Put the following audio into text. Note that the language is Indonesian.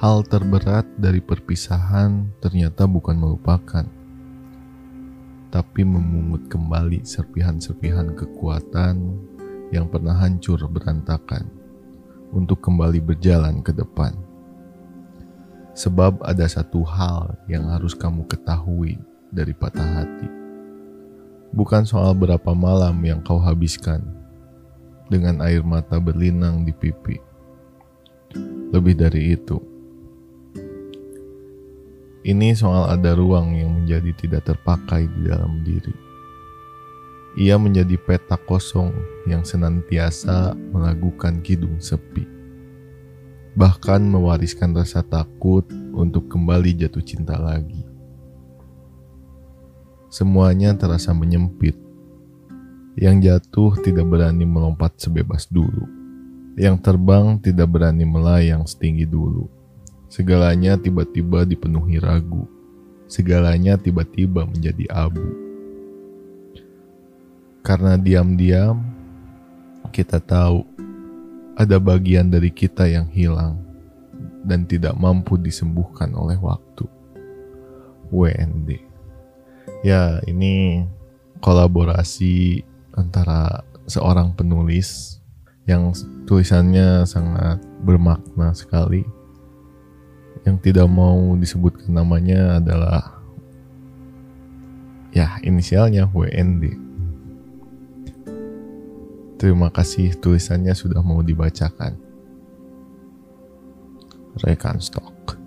Hal terberat dari perpisahan ternyata bukan melupakan, tapi memungut kembali serpihan-serpihan kekuatan yang pernah hancur berantakan untuk kembali berjalan ke depan. Sebab ada satu hal yang harus kamu ketahui dari patah hati. Bukan soal berapa malam yang kau habiskan dengan air mata berlinang di pipi. Lebih dari itu, ini soal ada ruang yang menjadi tidak terpakai di dalam diri. Ia menjadi peta kosong yang senantiasa melakukan kidung sepi. Bahkan mewariskan rasa takut untuk kembali jatuh cinta lagi. Semuanya terasa menyempit. Yang jatuh tidak berani melompat sebebas dulu. Yang terbang tidak berani melayang setinggi dulu Segalanya tiba-tiba dipenuhi ragu. Segalanya tiba-tiba menjadi abu. Karena diam-diam kita tahu ada bagian dari kita yang hilang dan tidak mampu disembuhkan oleh waktu. WND. Ya, ini kolaborasi antara seorang penulis yang tulisannya sangat bermakna sekali yang tidak mau disebutkan namanya adalah ya inisialnya WND. Terima kasih tulisannya sudah mau dibacakan. Rekan stok.